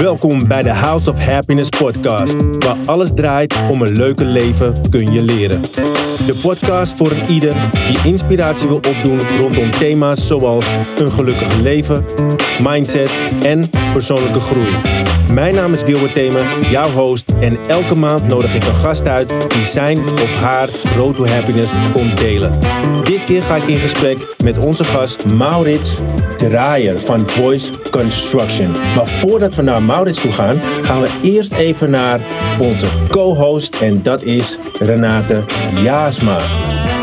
Welkom bij de House of Happiness podcast, waar alles draait om een leuker leven kun je leren. De podcast voor ieder die inspiratie wil opdoen rondom thema's zoals een gelukkig leven, mindset en persoonlijke groei. Mijn naam is Gilbert Themen, jouw host en elke maand nodig ik een gast uit die zijn of haar road to happiness komt delen. Dit keer ga ik in gesprek met onze gast Maurits Draaier van Voice Construction. Maar voordat we naar Maurits toe gaan, gaan we eerst even naar onze co-host en dat is Renate Jaasma.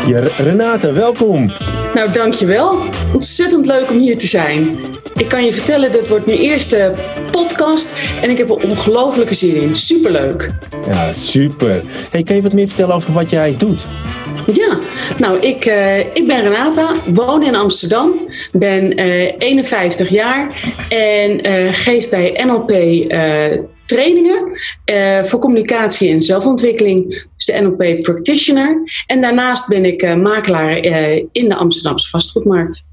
Ja, Renate, welkom. Nou, dankjewel. Ontzettend leuk om hier te zijn. Ik kan je vertellen, dit wordt mijn eerste podcast en ik heb er ongelofelijke zin in. Superleuk. Ja, super. Hey, kan je wat meer vertellen over wat jij doet? Ja, nou, ik, uh, ik ben Renata, woon in Amsterdam, ben uh, 51 jaar en uh, geef bij NLP trainingen voor communicatie en zelfontwikkeling. Dus de NLP Practitioner. En daarnaast ben ik makelaar in de Amsterdamse vastgoedmarkt.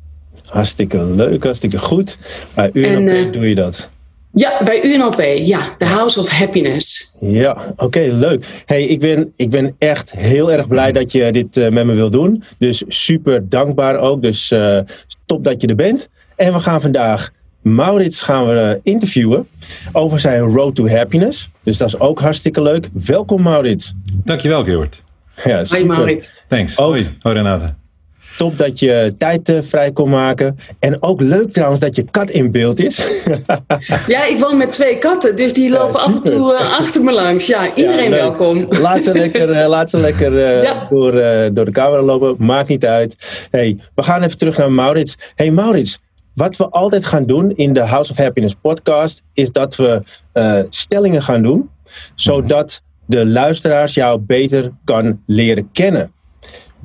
Hartstikke leuk, hartstikke goed. Bij UNLP en, doe je dat? Ja, bij UNLP, ja. The House of Happiness. Ja, oké, leuk. Hey, ik ben, ik ben echt heel erg blij dat je dit uh, met me wil doen. Dus super dankbaar ook. Dus uh, top dat je er bent. En we gaan vandaag Maurits gaan we interviewen over zijn Road to Happiness. Dus dat is ook hartstikke leuk. Welkom Maurits. Dankjewel Geert. Ja, Hoi Maurits. Thanks. Hoi, Hoi Renate. Top dat je tijd uh, vrij kon maken. En ook leuk trouwens dat je kat in beeld is. ja, ik woon met twee katten, dus die lopen ja, af en toe uh, achter me langs. Ja, iedereen ja, welkom. Laat ze lekker, uh, laat ze lekker ja. door, door de camera lopen. Maakt niet uit. Hey, we gaan even terug naar Maurits. Hey Maurits, wat we altijd gaan doen in de House of Happiness podcast, is dat we stellingen gaan doen, zodat de luisteraars jou beter kan leren kennen.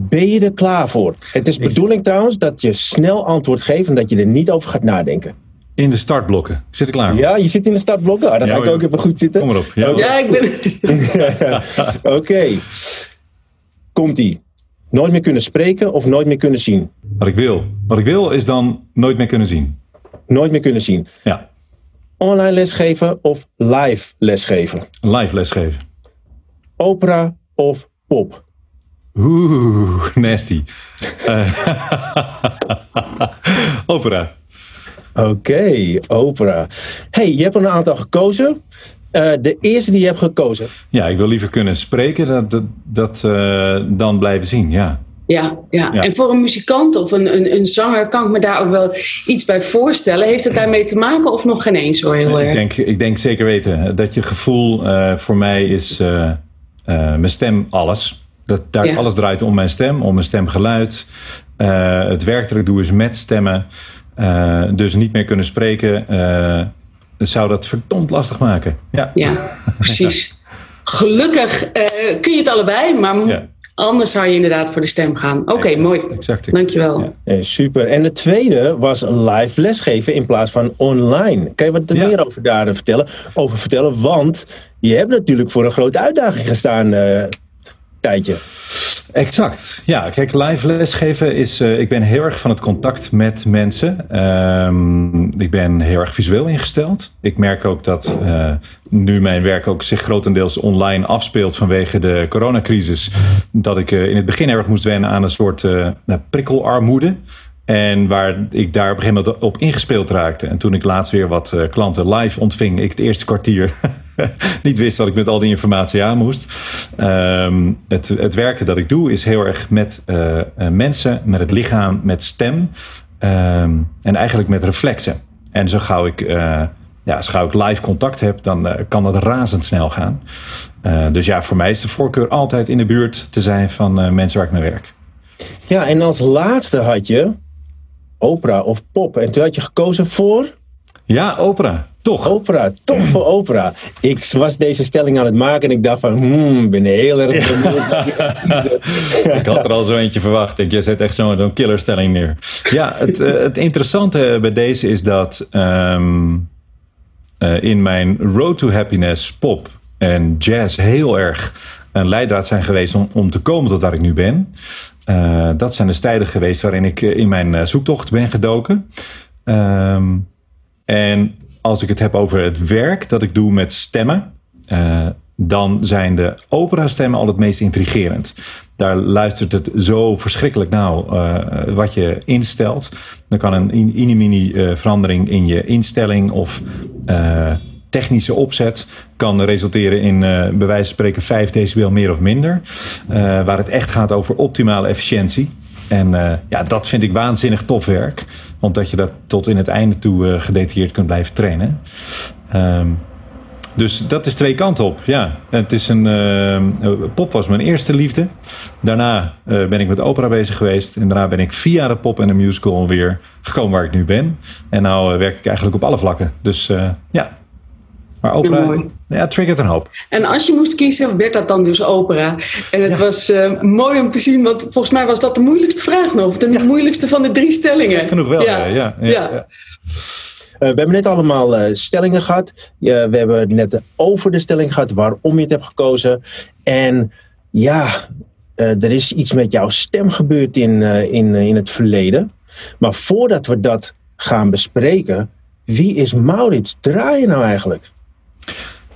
Ben je er klaar voor? Het is bedoeling trouwens dat je snel antwoord geeft en dat je er niet over gaat nadenken. In de startblokken. Ik zit er klaar Ja, je zit in de startblokken. Ah, dan ga ik ook even goed zitten. Kom maar op. Ja, ja ik ben... Oké. Okay. Komt-ie. Nooit meer kunnen spreken of nooit meer kunnen zien? Wat ik wil. Wat ik wil is dan nooit meer kunnen zien. Nooit meer kunnen zien. Ja. Online lesgeven of live lesgeven? Live lesgeven. Opera of pop? Oeh, nasty. Uh, opera. Oké, okay, opera. hey, je hebt er een aantal gekozen. Uh, de eerste die je hebt gekozen. Ja, ik wil liever kunnen spreken dat, dat, dat uh, dan blijven zien, ja. Ja, ja, ja. en voor een muzikant of een, een, een, zanger kan ik me daar ook wel iets bij voorstellen. Heeft het daarmee te maken of nog geen eens hoor? Heel ik, denk, ik denk zeker weten dat je gevoel uh, voor mij is mijn stem alles. Dat, daar alles draait om mijn stem, om mijn stemgeluid. Uh, het werk dat ik doe is met stemmen. Uh, dus niet meer kunnen spreken, uh, zou dat verdomd lastig maken. Ja, ja precies. Gelukkig kun je het allebei, maar ja. anders zou je inderdaad voor de stem gaan. Oké, okay, mooi. Exact. Dankjewel. Ja. super. En de tweede was live lesgeven in plaats van online. Kan je wat er meer over daar vertellen? Over vertellen? Want je hebt natuurlijk voor een grote uitdaging gestaan tijdje. Exact. Ja, kijk, live lesgeven is. Uh, ik ben heel erg van het contact met mensen. Um, ik ben heel erg visueel ingesteld. Ik merk ook dat uh, nu mijn werk ook zich grotendeels online afspeelt vanwege de coronacrisis. Dat ik uh, in het begin erg moest wennen aan een soort prikkelarmoede. En waar ik daar op een gegeven moment op ingespeeld raakte. En toen ik laatst weer wat uh, klanten live ontving, ik het eerste kwartier niet wist dat ik met al die informatie aan moest. Um, het, het werken dat ik doe is heel erg met uh, mensen, met het lichaam, met stem. Um, en eigenlijk met reflexen. En zo gauw ik, ja, zo ik live contact heb, dan kan dat razendsnel gaan. dus ja, voor mij is de voorkeur altijd in de buurt te zijn van mensen waar ik mee werk. Ja, en als laatste had je opera of pop. En toen had je gekozen voor? Ja, opera. Toch? Opera, toch voor opera. Ik was deze stelling aan het maken en ik dacht van, hmm, ik ben heel erg ik had er al zo eentje verwacht. Ik, je zet echt zo'n zo killerstelling neer. Ja, het, uh, het interessante bij deze is dat um, uh, in mijn Road to Happiness pop en jazz heel erg een leidraad zijn geweest om, om te komen tot waar ik nu ben. Uh, dat zijn de tijden geweest waarin ik in mijn zoektocht ben gedoken. Um, en als ik het heb over het werk dat ik doe met stemmen, dan zijn de opera-stemmen al het meest intrigerend. Daar luistert het zo verschrikkelijk nauw wat je instelt. Dan kan een mini uh, verandering in je instelling of technische opzet kan resulteren in bij wijze van spreken 5 decibel meer of minder. waar het echt gaat over optimale efficiëntie. En ja, dat vind ik waanzinnig tof werk omdat je dat tot in het einde toe uh, gedetailleerd kunt blijven trainen. Um, dus dat is twee kanten op. Ja, het is een, uh, pop was mijn eerste liefde. Daarna uh, ben ik met opera bezig geweest. En daarna ben ik via de pop en de musical weer gekomen waar ik nu ben. En nu werk ik eigenlijk op alle vlakken. Dus ja, maar opera, ja, ja, triggert een hoop. En als je moest kiezen, werd dat dan dus opera. En het was uh, mooi om te zien, want volgens mij was dat de moeilijkste vraag nog. De ja. moeilijkste van de drie stellingen. Genoeg wel, ja. ja, ja, uh, we hebben net allemaal uh, stellingen gehad. we hebben net over de stelling gehad waarom je het hebt gekozen. En ja, er is iets met jouw stem gebeurd in, in, in het verleden. Maar voordat we dat gaan bespreken, wie is Maurits Draaien nou eigenlijk?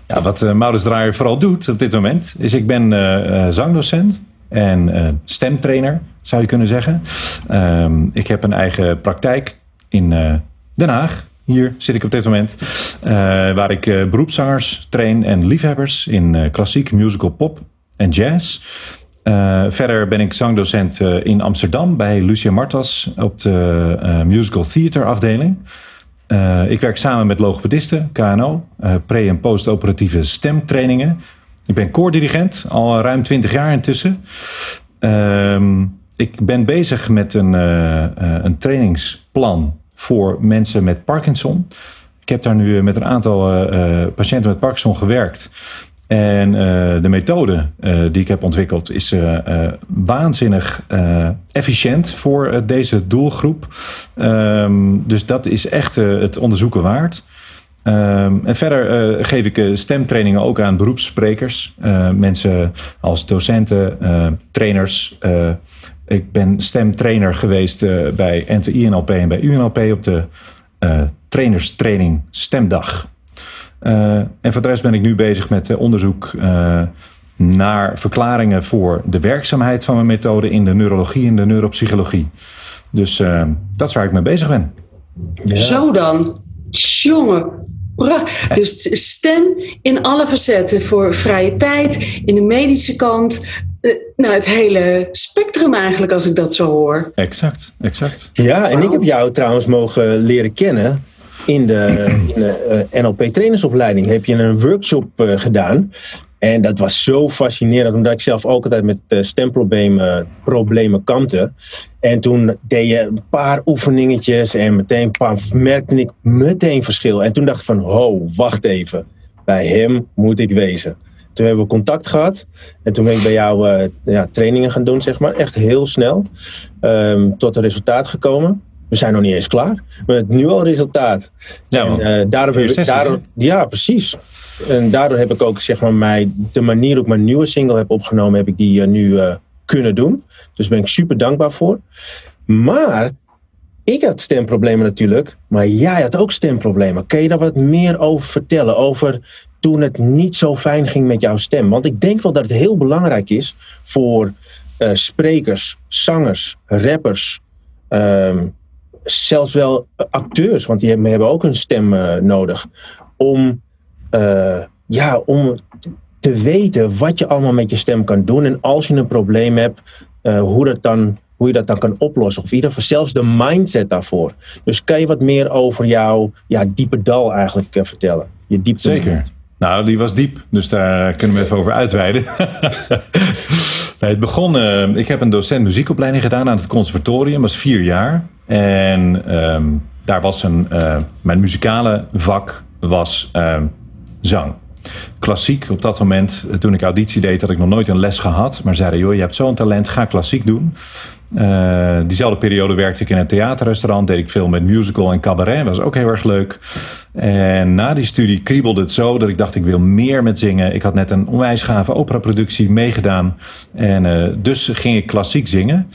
Ja, wat uh, Maurits Draaier vooral doet op dit moment, is ik ben uh, zangdocent en stemtrainer, zou je kunnen zeggen. Um, ik heb een eigen praktijk in Den Haag. Hier zit ik op dit moment. waar ik beroepszangers train en liefhebbers in klassiek, musical, pop en jazz. verder ben ik zangdocent in Amsterdam bij Lucia Martas op de musical theater afdeling. Uh, ik werk samen met logopedisten, KNO, eh, pre- en post-operatieve stemtrainingen. Ik ben koordirigent, al ruim 20 jaar intussen. Uh, ik ben bezig met een, uh, een trainingsplan voor mensen met Parkinson. Ik heb daar nu met een aantal patiënten met Parkinson gewerkt. En uh, de methode uh, die ik heb ontwikkeld is uh, waanzinnig efficiënt voor deze doelgroep. Um, dus dat is echt het onderzoeken waard. Um, en verder geef ik stemtrainingen ook aan beroepssprekers. mensen als docenten, trainers. ik ben stemtrainer geweest bij NTI-NLP en bij UNLP op de trainerstraining Stemdag. Uh, en voor de rest ben ik nu bezig met uh, onderzoek uh, naar verklaringen voor de werkzaamheid van mijn methode in de neurologie en de neuropsychologie. Dus dat is waar ik mee bezig ben. Ja. Zo dan. Jongen. Dus stem in alle facetten voor vrije tijd, in de medische kant. Nou, het hele spectrum eigenlijk, als ik dat zo hoor. Exact, exact. Ja, en ik heb jou trouwens mogen leren kennen in de, in de uh, NLP trainersopleiding heb je een workshop uh, gedaan. En dat was zo fascinerend, omdat ik zelf ook altijd met uh, stemproblemen problemen kampte. En toen deed je een paar oefeningetjes en meteen paar, merkte ik meteen verschil. En toen dacht ik van, ho, wacht even. Bij hem moet ik wezen. Toen hebben we contact gehad. En toen ben ik bij jou ja, trainingen gaan doen, zeg maar. Echt heel snel. Um, tot een resultaat gekomen we zijn nog niet eens klaar. We hebben nu al resultaat. Ja, en, uh, daardoor heb ik, daardoor, ja, precies. En daardoor heb ik ook zeg maar, mij, de manier hoe ik mijn nieuwe single heb opgenomen, heb ik die uh, nu uh, kunnen doen. Dus daar ben ik super dankbaar voor. Maar ik had stemproblemen natuurlijk, maar jij had ook stemproblemen. Kun je daar wat meer over vertellen? Over toen het niet zo fijn ging met jouw stem? Want ik denk wel dat het heel belangrijk is voor sprekers, zangers, rappers. Um, zelfs wel acteurs, want die hebben ook een stem uh, nodig. Om, uh, ja, om te weten wat je allemaal met je stem kan doen. En als je een probleem hebt, uh, hoe, dat dan, hoe je dat dan kan oplossen. Of in ieder geval zelfs de mindset daarvoor. Dus kan je wat meer over jouw ja, diepe dal eigenlijk vertellen? Je diepte Zeker. Nou, die was diep, dus daar kunnen we even over uitweiden. het begon, ik heb een docent muziekopleiding gedaan aan het conservatorium, was vier jaar. En um, daar was een, uh, mijn muzikale vak was uh, zang. Klassiek op dat moment, eh, toen ik auditie deed, had ik nog nooit een les gehad. Maar zeiden, joh, je hebt zo'n talent, ga klassiek doen. Uh, diezelfde periode werkte ik in een theaterrestaurant, deed ik veel met musical en cabaret, was ook heel erg leuk. En na die studie kriebelde het zo dat ik dacht, ik wil meer met zingen. Ik had net een onwijs gave operaproductie meegedaan. En dus ging ik klassiek zingen.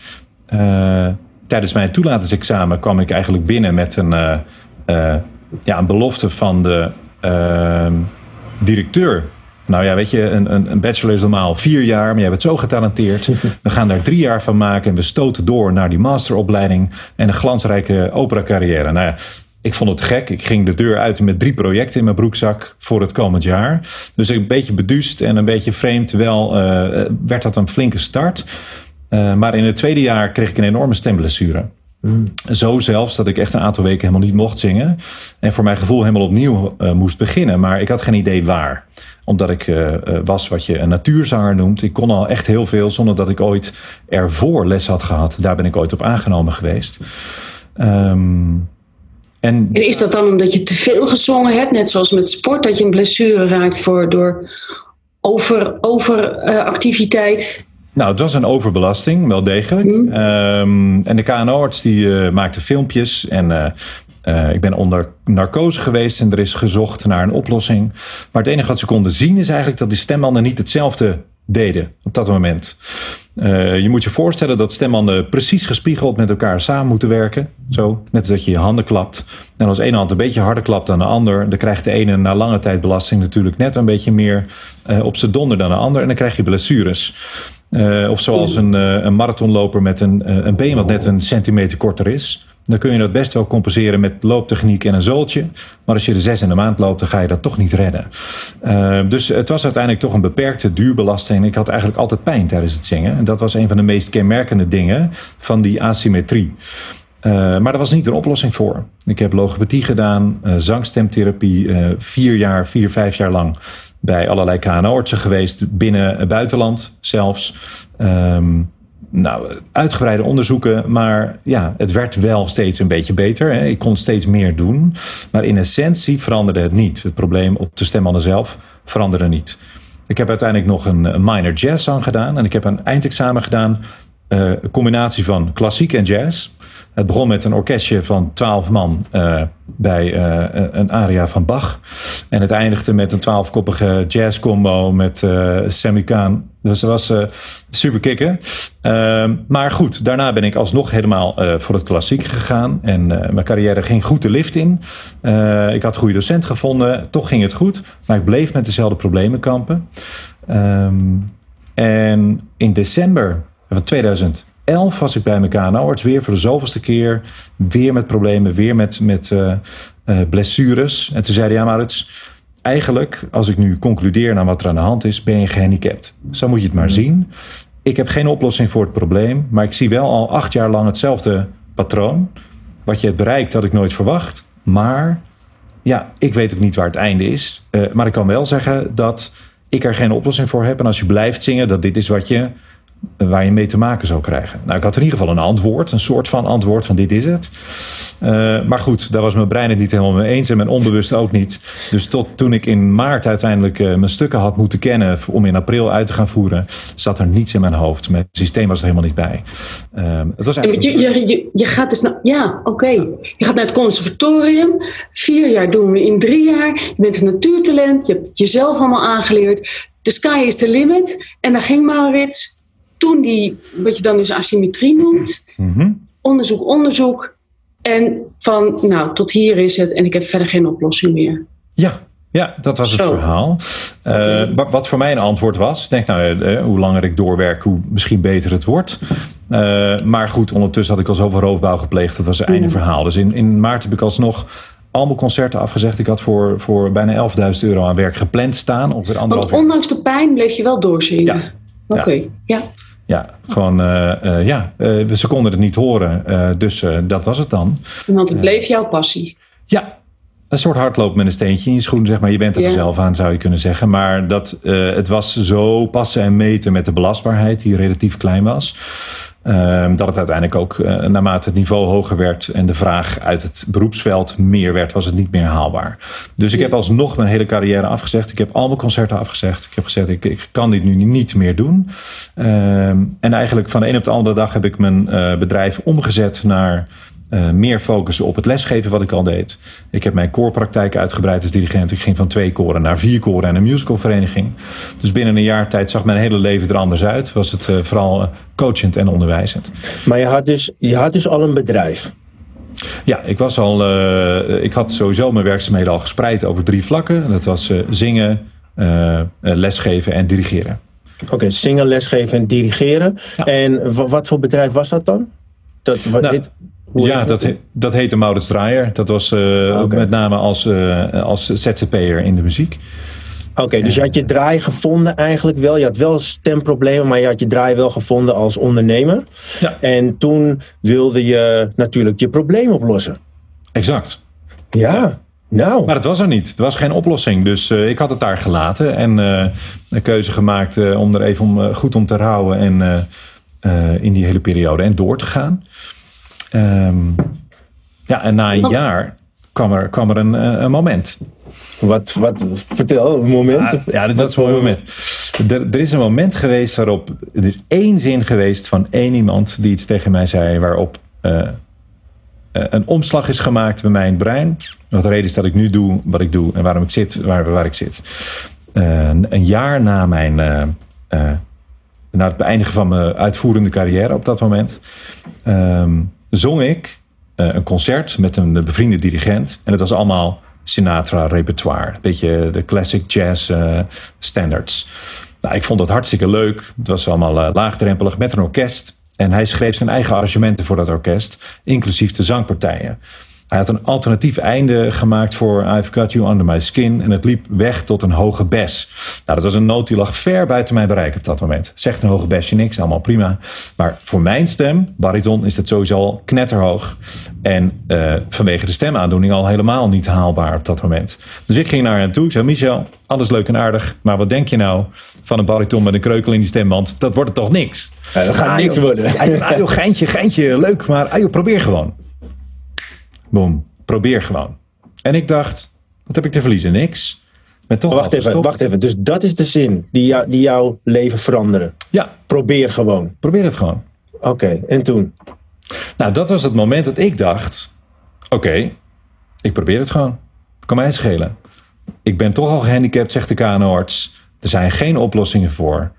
Uh, tijdens mijn toelatingsexamen kwam ik eigenlijk binnen met een, uh, uh, ja, een belofte van de ehm, directeur. Nou ja, weet je, een, een, een, bachelor is normaal vier jaar, maar jij bent zo getalenteerd. We gaan daar drie jaar van maken en we stoten door naar die masteropleiding en een glansrijke opera carrière. Nou ja, ik vond het gek. Ik ging de deur uit met drie projecten in mijn broekzak voor het komend jaar. Dus een beetje beduust en een beetje vreemd. Wel uh, werd dat een flinke start. Uh, maar in het tweede jaar kreeg ik een enorme stemblessure. Mm. Zo zelfs dat ik echt een aantal weken helemaal niet mocht zingen. En voor mijn gevoel helemaal opnieuw uh, moest beginnen. Maar ik had geen idee waar. Omdat ik uh, was wat je een natuurzanger noemt. Ik kon al echt heel veel zonder dat ik ooit ervoor les had gehad. Daar ben ik ooit op aangenomen geweest. Um, en, en, is dat dan omdat je te veel gezongen hebt, net zoals met sport, dat je een blessure raakt voor, door overactiviteit? Over, uh, nou, het was een overbelasting, wel degelijk. Mm. Um, en de KNO-arts die uh, maakte filmpjes en uh, uh, ik ben onder narcose geweest en er is gezocht naar een oplossing. Maar het enige wat ze konden zien is eigenlijk dat die stembanden niet hetzelfde deden op dat moment. Uh, je moet je voorstellen dat stembanden precies gespiegeld met elkaar samen moeten werken. Zo, net als dat je je handen klapt. En als één hand een beetje harder klapt dan de ander, dan krijgt de ene na lange tijd belasting natuurlijk net een beetje meer uh, op zijn donder dan de ander. En dan krijg je blessures. Uh, of zoals een, een marathonloper met een, een been wat net een centimeter korter is dan kun je dat best wel compenseren met looptechniek en een zooltje. Maar als je de zes in de maand loopt, dan ga je dat toch niet redden. Dus het was uiteindelijk toch een beperkte duurbelasting. Ik had eigenlijk altijd pijn tijdens het zingen. En dat was een van de meest kenmerkende dingen van die asymmetrie. Maar daar was niet een oplossing voor. Ik heb logopedie gedaan, zangstemtherapie, vier jaar, vier, vijf jaar lang bij allerlei KNO-artsen geweest, binnen buitenland zelfs. Um, nou, uitgebreide onderzoeken, maar ja, het werd wel steeds een beetje beter. Hè. Ik kon steeds meer doen, maar in essentie veranderde het niet. Het probleem op de stembanden zelf veranderde niet. Ik heb uiteindelijk nog een, minor jazz song gedaan en ik heb een eindexamen gedaan, uh, een combinatie van klassiek en jazz. Het begon met een orkestje van twaalf man uh, bij uh, een aria van Bach. En het eindigde met een twaalfkoppige jazzcombo met uh, Sammy Kaan. Dus dat was super kicken. Ehm, maar goed, daarna ben ik alsnog helemaal voor het klassiek gegaan. En mijn carrière ging goed de lift in. ik had goede docent gevonden. Toch ging het goed. Maar ik bleef met dezelfde problemen kampen. Um, en in december van 2000 11 was ik bij mijn KNO-arts weer voor de zoveelste keer. Weer met problemen, weer met, met uh, uh, blessures. En toen zei hij, ja Maurits, eigenlijk als ik nu concludeer naar wat er aan de hand is, ben je gehandicapt. Zo moet je het maar mm. zien. Ik heb geen oplossing voor het probleem, maar ik zie wel al acht jaar lang hetzelfde patroon. Wat je hebt bereikt had ik nooit verwacht. Maar ja, ik weet ook niet waar het einde is. Uh, maar ik kan wel zeggen dat ik er geen oplossing voor heb. En als je blijft zingen, dat dit is wat je waar je mee te maken zou krijgen. Nou, ik had in ieder geval een antwoord, een soort van antwoord van dit is het. Uh, maar goed, daar was mijn brein het niet helemaal mee eens en mijn onbewust ook niet. Dus tot toen ik in maart uiteindelijk uh, mijn stukken had moeten kennen om in april uit te gaan voeren, zat er niets in mijn hoofd. Mijn systeem was er helemaal niet bij. Uh, het was eigenlijk... je, je, je, gaat dus naar, ja, oké. Okay. Je gaat naar het conservatorium. Vier jaar doen we in drie jaar. Je bent een natuurtalent. Je hebt het jezelf allemaal aangeleerd. The sky is the limit. En dan ging Maurits toen die, wat je dan dus asymmetrie noemt, mhm. onderzoek, onderzoek. En van, nou, tot hier is het en ik heb verder geen oplossing meer. Ja, ja, dat was het verhaal. Uh, wat voor mij een antwoord was, denk nou, uh, hoe langer ik doorwerk, hoe misschien beter het wordt. Uh, maar goed, ondertussen had ik al zoveel roofbouw gepleegd, dat was het einde mm. verhaal. Dus in, in maart heb ik alsnog al mijn concerten afgezegd. Ik had voor, voor bijna 11.000 euro aan werk gepland staan. Ongeveer anderhalf Want ondanks de pijn bleef je wel doorzingen? Ja. Oké, ja. ja. Ja, gewoon, uh, ja, uh, ze konden het niet horen. dus dat was het dan. Want het bleef jouw passie. Ja, een soort hardloop met een steentje in je schoen, zeg maar. Je bent er zelf aan, zou je kunnen zeggen. Maar dat, het was zo passen en meten met de belastbaarheid, die relatief klein was. Ehm, dat het uiteindelijk ook uh, naarmate het niveau hoger werd en de vraag uit het beroepsveld meer werd, was het niet meer haalbaar. Dus ik heb alsnog mijn hele carrière afgezegd. Ik heb al mijn concerten afgezegd. Ik heb gezegd, ik, ik kan dit nu niet meer doen. Ehm, en eigenlijk van de een op de andere dag heb ik mijn uh, bedrijf omgezet naar uh, meer focussen op het lesgeven wat ik al deed. Ik heb mijn koorpraktijk uitgebreid als dirigent. Ik ging van twee koren naar vier koren en een musicalvereniging. Dus binnen een jaar tijd zag mijn hele leven er anders uit. Was het uh, vooral uh, coachend en onderwijzend. Maar je had, dus, je had dus al een bedrijf? Ja, ik was al. Uh, ik had sowieso mijn werkzaamheden al gespreid over drie vlakken. Dat was zingen, lesgeven en dirigeren. Oké, zingen, lesgeven en dirigeren. Ja. En wat voor bedrijf was dat dan? Dat, wat, nou, dit, ja, dat, he, dat heette Maurits Draaier. Dat was okay. met name als, als ZZP'er in de muziek. Oké, dus je had je draai gevonden eigenlijk wel. Je had wel stemproblemen, maar je had je draai wel gevonden als ondernemer. Ja. En toen wilde je natuurlijk je probleem oplossen. Exact. Ja, nou. Maar het was er niet. Er was geen oplossing. Dus uh, ik had het daar gelaten en uh, een keuze gemaakt uh, om er even om, goed om te rouwen en in die hele periode en door te gaan. Um, ja, en na een Wat? jaar kwam er, kwam er een, een moment. Wat, wat, vertel, een moment? Ja, ja dit was een moment. Er, er, is een moment geweest waarop, er is één zin geweest van één iemand die iets tegen mij zei, waarop uh, een omslag is gemaakt bij mijn brein. Wat de reden is dat ik nu doe wat ik doe en waarom ik zit waar, waar ik zit. Uh, een jaar na mijn, uh, na het beëindigen van mijn uitvoerende carrière op dat moment, um, zong ik een concert met een bevriende dirigent. En het was allemaal Sinatra repertoire. Een beetje de classic jazz uh, standards. Nou, ik vond dat hartstikke leuk. Het was allemaal uh, laagdrempelig met een orkest. En hij schreef zijn eigen arrangementen voor dat orkest, inclusief de zangpartijen. Hij had een alternatief einde gemaakt voor I've Got You Under My Skin. En het liep weg tot een hoge bes. Nou, dat was een noot die lag ver buiten mijn bereik op dat moment. Zegt een hoge besje niks, allemaal prima. Maar voor mijn stem, bariton, is dat sowieso al knetterhoog. En uh, vanwege de stemaandoening al helemaal niet haalbaar op dat moment. Dus ik ging naar hem toe. Ik zei, Michel, alles leuk en aardig. Maar wat denk je nou van een bariton met een kreukel in die stemband? Dat wordt het toch niks? Ja, dat gaat ah, niks joh. worden. Hij zei, ah, joh, geintje, geintje, leuk. Maar ah, joh, probeer gewoon. Boom. Probeer gewoon. En ik dacht, wat heb ik te verliezen? Niks. Ben toch wacht even, wacht even. Dus dat is de zin die, jou, die jouw leven veranderen. Ja. Probeer gewoon. Probeer het gewoon. Oké, okay, en toen? Nou, dat was het moment dat ik dacht: oké, okay, ik probeer het gewoon. Kan mij schelen. Ik ben toch al gehandicapt, zegt de KNO-arts. Er zijn geen oplossingen voor.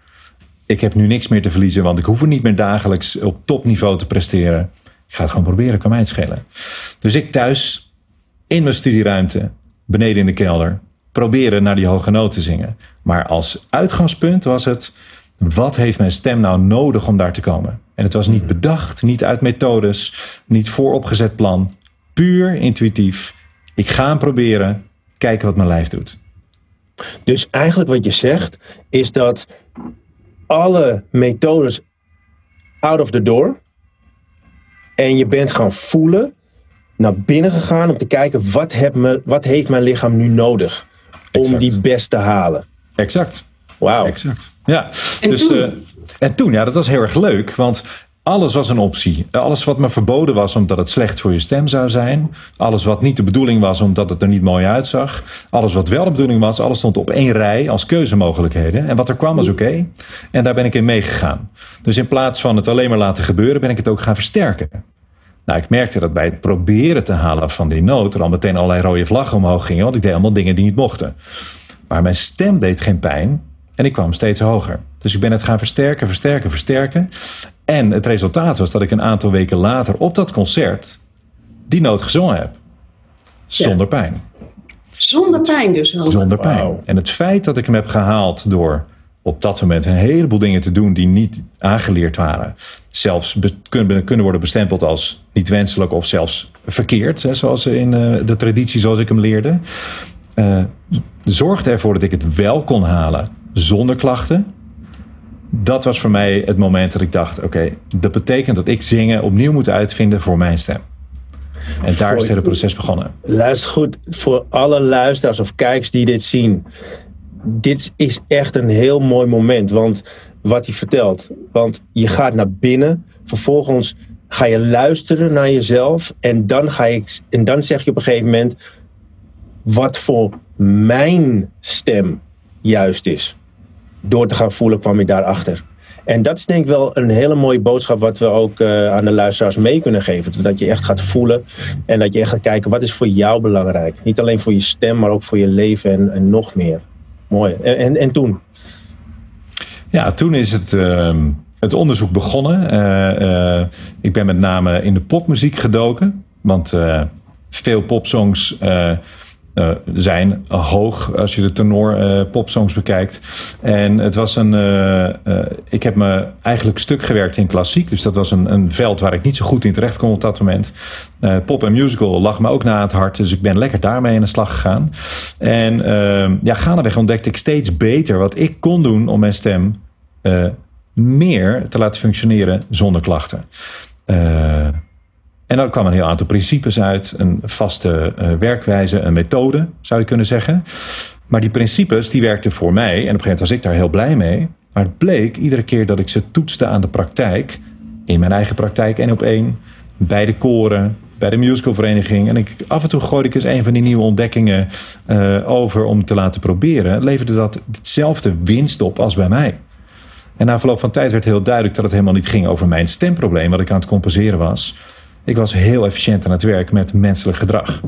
Ik heb nu niks meer te verliezen, want ik hoef er niet meer dagelijks op topniveau te presteren. Ik ga het gewoon proberen, kan mij het schelen. Dus ik thuis, in mijn studieruimte, beneden in de kelder, proberen naar die hoge noot te zingen. Maar als uitgangspunt was het, wat heeft mijn stem nou nodig om daar te komen? En het was niet bedacht, niet uit methodes, niet vooropgezet plan. Puur intuïtief. Ik ga hem proberen, kijken wat mijn lijf doet. Dus eigenlijk wat je zegt, is dat alle methodes out of the door en je bent gaan voelen, naar binnen gegaan om te kijken wat, heb me, wat heeft mijn lichaam nu nodig om die best te halen. Exact. Wauw. Exact. Ja. En dus, toen? Uh, en toen, ja, dat was heel erg leuk. Want alles was een optie. Alles wat me verboden was omdat het slecht voor je stem zou zijn. Alles wat niet de bedoeling was omdat het er niet mooi uitzag. Alles wat wel de bedoeling was, alles stond op één rij als keuzemogelijkheden. En wat er kwam was oké. En daar ben ik in meegegaan. Dus in plaats van het alleen maar laten gebeuren, ben ik het ook gaan versterken. Nou, ik merkte dat bij het proberen te halen van die noot er al meteen allerlei rode vlaggen omhoog gingen, want ik deed allemaal dingen die niet mochten. Maar mijn stem deed geen pijn en ik kwam steeds hoger. Dus ik ben het gaan versterken, versterken, versterken. En het resultaat was dat ik een aantal weken later op dat concert die noot gezongen heb. Zonder ja. pijn. Zonder pijn dus ook. Zonder pijn. Wow. En het feit dat ik hem heb gehaald door op dat moment een heleboel dingen te doen die niet aangeleerd waren. Zelfs kunnen, kunnen worden bestempeld als niet wenselijk of zelfs verkeerd, hè, zoals in uh, de traditie zoals ik hem leerde. Uh, zorgde ervoor dat ik het wel kon halen zonder klachten. Dat was voor mij het moment dat ik dacht: oké, dat betekent dat ik zingen opnieuw moet uitvinden voor mijn stem. En daar is het hele proces begonnen. Luister goed, voor alle luisteraars of kijkers die dit zien. Dit is echt een heel mooi moment. Want wat hij vertelt. Want je gaat naar binnen. Vervolgens ga je luisteren naar jezelf. En dan, ga je, en dan zeg je op een gegeven moment. Wat voor mijn stem juist is. Door te gaan voelen kwam ik daarachter. En dat is denk ik wel een hele mooie boodschap wat we ook uh, aan de luisteraars mee kunnen geven. Dat je echt gaat voelen en dat je echt gaat kijken wat is voor jou belangrijk. Niet alleen voor je stem, maar ook voor je leven en, nog meer. Mooi. En, en, en toen? Ja, toen is het, uh, het onderzoek begonnen. Uh, uh, ik ben met name in de popmuziek gedoken. Want veel popsongs uh, zijn hoog als je de tenor uh, popsongs bekijkt. En het was een. Ik heb me eigenlijk stuk gewerkt in klassiek. Dus dat was een, een veld waar ik niet zo goed in terecht kon op dat moment. pop en musical lag me ook na het hart. Dus ik ben lekker daarmee in de slag gegaan. En ja, gaandeweg ontdekte ik steeds beter wat ik kon doen om mijn stem meer te laten functioneren zonder klachten. En dan kwam een heel aantal principes uit, een vaste uh, werkwijze, een methode, zou je kunnen zeggen. Maar die principes die werkten voor mij en op een gegeven moment was ik daar heel blij mee. Maar het bleek iedere keer dat ik ze toetste aan de praktijk, in mijn eigen praktijk één op één, bij de koren, bij de musicalvereniging. En ik, af en toe gooide ik eens een van die nieuwe ontdekkingen uh, over om te laten proberen. Leverde dat hetzelfde winst op als bij mij. En na verloop van tijd werd heel duidelijk dat het helemaal niet ging over mijn stemprobleem, wat ik aan het compenseren was. Ik was heel efficiënt aan het werk met menselijk gedrag.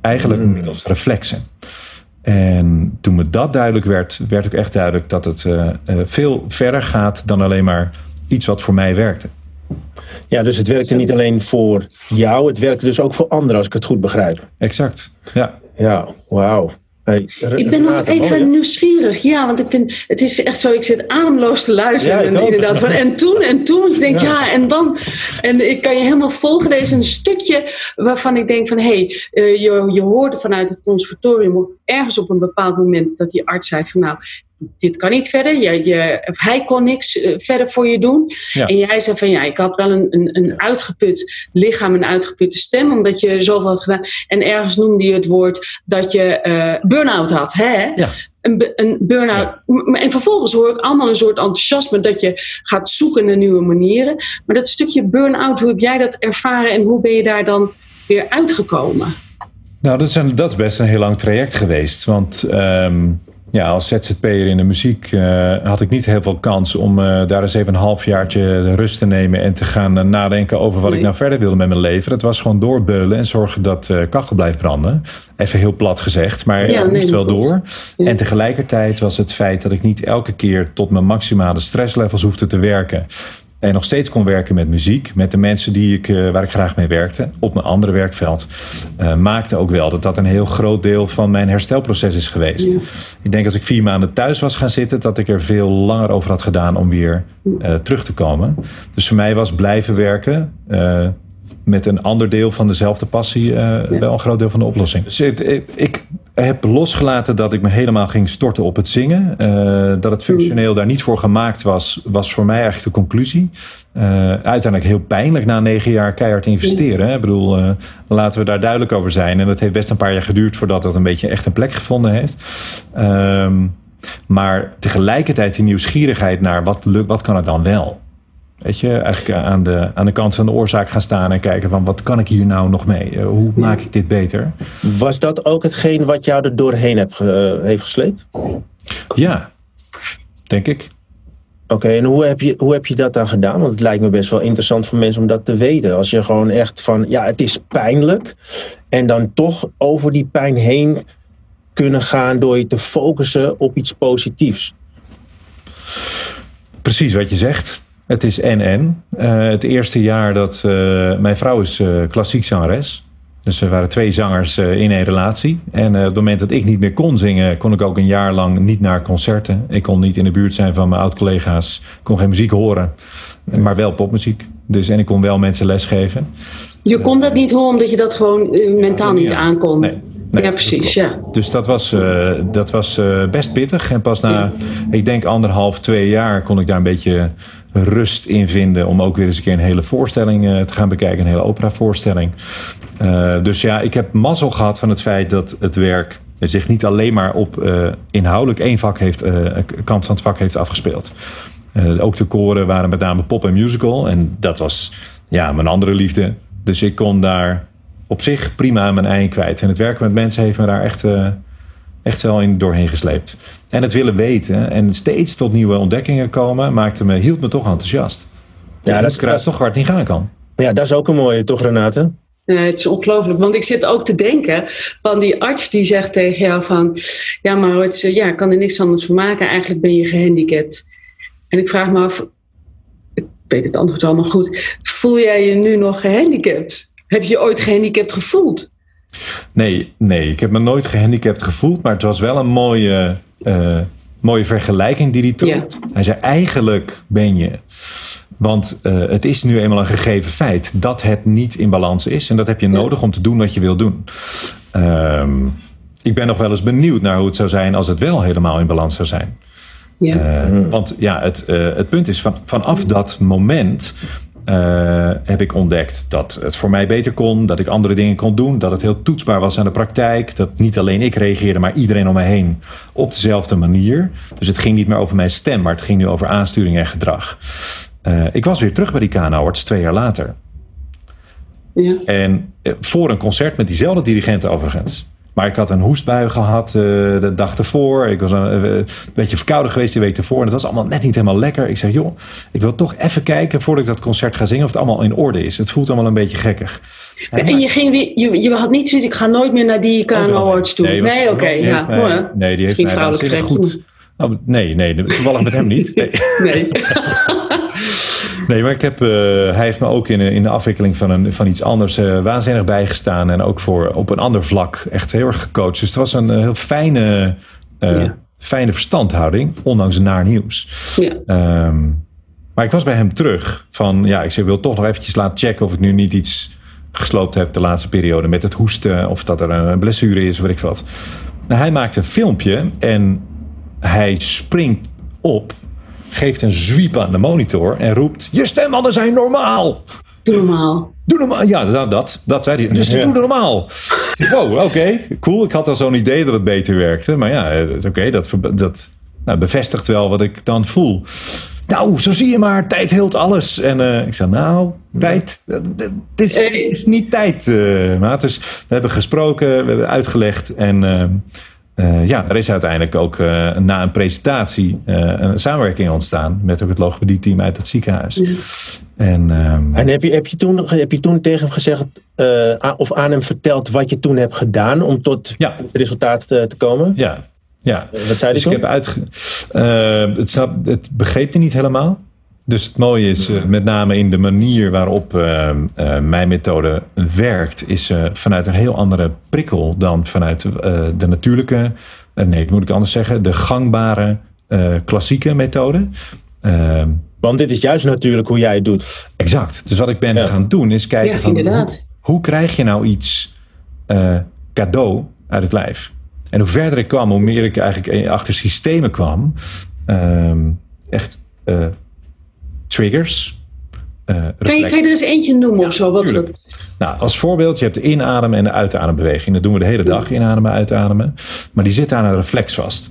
Eigenlijk mm. middels reflexen. En toen me dat duidelijk werd, werd ook echt duidelijk dat het uh, veel verder gaat dan alleen maar iets wat voor mij werkte. Ja, dus het werkte niet alleen voor jou, het werkte dus ook voor anderen, als ik het goed begrijp. Exact, ja. Ja, wauw ik ben nog even nieuwsgierig. Ja, want ik vind, het is echt zo, ik zit ademloos te luisteren. en, inderdaad, en toen en toen. Je denkt, ja. ja. en dan. En ik kan je helemaal volgen. Deze een stukje waarvan ik denk van, hé, hey, uh, je, je hoorde vanuit het conservatorium ergens op een bepaald moment dat die arts zei van, nou, dit kan niet verder. Je, je, hij kon niks eh, verder voor je doen. En jij zei van ja, ik had wel een, een, een uitgeput lichaam, een uitgeputte stem, omdat je zoveel had gedaan. En ergens noemde je het woord dat je uh, burn-out had. Hè? Ja. Een, een burn-out. En vervolgens hoor ik allemaal een soort enthousiasme dat je gaat zoeken naar nieuwe manieren. Maar dat stukje burn-out, hoe heb jij dat ervaren en hoe ben je daar dan weer uitgekomen? Nou, dat is, een, dat is best een heel lang traject geweest. Want um, ja, als ZZP'er in de muziek uh, had ik niet heel veel kans om uh, daar eens even een halfjaartje rust te nemen en te gaan uh, nadenken over wat ik nou verder wilde met mijn leven. Het was gewoon doorbeulen en zorgen dat kachel blijft branden. Even heel plat gezegd, maar ja, het moest wel door. En tegelijkertijd was het feit dat ik niet elke keer tot mijn maximale stresslevels hoefde te werken. En nog steeds kon werken met muziek, met de mensen die ik, uh, waar ik graag mee werkte, op mijn andere werkveld. Uh, maakte ook wel dat dat een heel groot deel van mijn herstelproces is geweest. Ik denk als ik vier maanden thuis was gaan zitten, dat ik er veel langer over had gedaan om weer uh, terug te komen. Dus voor mij was blijven werken met een ander deel van dezelfde passie wel een groot deel van de oplossing. Dus ik, ik heb losgelaten dat ik me helemaal ging storten op het zingen. Uh, dat het functioneel daar niet voor gemaakt was, was voor mij eigenlijk de conclusie. Uh, uiteindelijk heel pijnlijk na negen jaar keihard investeren. Hè? Ik bedoel, uh, laten we daar duidelijk over zijn. En het heeft best een paar jaar geduurd voordat dat een beetje echt een plek gevonden heeft. Ehm, maar tegelijkertijd die nieuwsgierigheid naar wat, lukt, wat kan het dan wel? Weet je, eigenlijk aan de, aan de kant van de oorzaak gaan staan en kijken van wat kan ik hier nou nog mee? Eh, hoe maak ik dit beter? Was dat ook hetgeen wat jou er doorheen heb, heeft gesleept? Ja, denk ik. Oké, en hoe heb, je, hoe heb je dat dan gedaan? Want het lijkt me best wel interessant voor mensen om dat te weten. Als je gewoon echt van, ja, het is pijnlijk. En dan toch over die pijn heen kunnen gaan door je te focussen op iets positiefs. Precies wat je zegt. Het is en-en. Uh, het eerste jaar dat uh, mijn vrouw is uh, klassiek zangeres. Dus er waren twee zangers in een relatie. En op het moment dat ik niet meer kon zingen, kon ik ook een jaar lang niet naar concerten. Ik kon niet in de buurt zijn van mijn oud-collega's. kon geen muziek horen, maar wel popmuziek. Dus, en ik kon wel mensen lesgeven. Je kon dat niet horen omdat je dat gewoon mentaal niet aankon? Nee. Nee, ja, precies. Ja. Dus dat was, uh, dat was uh, best pittig. En pas na, ik denk anderhalf, twee jaar kon ik daar een beetje rust in vinden om ook weer eens een keer een hele voorstelling uh, te gaan bekijken, een hele operavoorstelling. Uh, dus ja, ik heb mazzel gehad van het feit dat het werk zich niet alleen maar op uh, inhoudelijk één vak heeft, kant van het vak heeft afgespeeld. ook de koren waren met name pop en musical en dat was ja, mijn andere liefde. Dus ik kon daar op zich prima mijn ei kwijt. En het werken met mensen heeft me daar echt echt wel in doorheen gesleept. En het willen weten en steeds tot nieuwe ontdekkingen komen, maakte me, hield me toch enthousiast. Ja, dat, dat is toch het niet gaan kan. Ja, dat is ook een mooie, toch Renate? Ja, het is ongelooflijk, want ik zit ook te denken van die arts die zegt tegen jou van, ja maar het, ja, ik kan er niks anders van maken, eigenlijk ben je gehandicapt. En ik vraag me af, ik weet het antwoord allemaal goed, voel jij je nu nog gehandicapt? Heb je ooit gehandicapt gevoeld? Nee, nee, ik heb me nooit gehandicapt gevoeld, maar het was wel een mooie, uh, mooie vergelijking die hij trok. Hij zei: Eigenlijk ben je. Want uh, het is nu eenmaal een gegeven feit dat het niet in balans is. En dat heb je nodig om te doen wat je wil doen. Um, ik ben nog wel eens benieuwd naar hoe het zou zijn als het wel helemaal in balans zou zijn. Ja. Uh, want ja, het, uh, het punt is, van, vanaf dat moment uh, heb ik ontdekt dat het voor mij beter kon, dat ik andere dingen kon doen, dat het heel toetsbaar was aan de praktijk, dat niet alleen ik reageerde, maar iedereen om mij heen op dezelfde manier. Dus het ging niet meer over mijn stem, maar het ging nu over aansturing en gedrag. ik was weer terug bij die KNO-arts twee jaar later. Ja. En voor een concert met diezelfde dirigent overigens. Maar ik had een hoestbui gehad uh, de dag ervoor. Ik was een, uh, een, beetje verkouden geweest de week ervoor. En het was allemaal net niet helemaal lekker. Ik zeg, joh, ik wil toch even kijken voordat ik dat concert ga zingen of het allemaal in orde is. Het voelt allemaal een beetje gekkig. En je, ging je, je had niet zoiets, ik ga nooit meer naar die KNO Awards toe. Nee, nee oké. Okay, ja. Mij, nee, die heeft mij goed. Oh, nee, nee, toevallig met hem niet. Nee. nee. Nee, maar ik heb, uh, hij heeft me ook in, in de afwikkeling van, een, van iets anders uh, waanzinnig bijgestaan. En ook voor, op een ander vlak echt heel erg gecoacht. Dus het was een heel fijne, ja. fijne verstandhouding, ondanks naar nieuws. Ja. Um, maar ik was bij hem terug van, ja, ik zei, wil toch nog eventjes laten checken of ik nu niet iets gesloopt heb de laatste periode met het hoesten. Of dat er een blessure is, weet ik wat. Nou, hij maakte een filmpje en hij springt op geeft een zwiep aan de monitor en roept: Je stembanden zijn normaal. Doe normaal. Doe normaal. Ja, dat, dat, dat zei hij. Dus ja. doe normaal. Wow, oké, okay, cool. Ik had al zo'n idee dat het beter werkte. Maar ja, oké, okay, dat, dat nou, bevestigt wel wat ik dan voel. Nou, zo zie je maar, tijd heelt alles. En uh, ik zei, nou, tijd, het is, is, niet tijd, uh, maat. Dus we hebben gesproken, we hebben uitgelegd en... Uh, uh, ja, er is uiteindelijk ook uh, na een presentatie uh, een samenwerking ontstaan met ook het logopedie-team uit het ziekenhuis. Ja. En, um, en heb, je, heb, je toen, heb je toen tegen hem gezegd of aan hem verteld wat je toen hebt gedaan om tot ja. het resultaat te, te komen? Ja, ja. Wat zei dus ik heb uitge... het, snap, het begreep hij niet helemaal. Dus het mooie is, uh, met name in de manier waarop uh, uh, mijn methode werkt, is vanuit een heel andere prikkel dan vanuit de natuurlijke, nee, dat moet ik anders zeggen, de gangbare klassieke methode. Ehm, Want dit is juist natuurlijk hoe jij het doet. Exact. Dus wat ik ben ja. gaan doen is kijken ja, van hoe, hoe, krijg je nou iets cadeau uit het lijf? En hoe verder ik kwam, hoe meer ik eigenlijk achter systemen kwam, ehm, echt triggers. Uh, kan, je, kan je er eens eentje noemen ja, of zo? Wat nou, als voorbeeld, je hebt de inademen en de uitadembeweging. Dat doen we de hele dag, inademen, uitademen. Maar die zitten aan een reflex vast.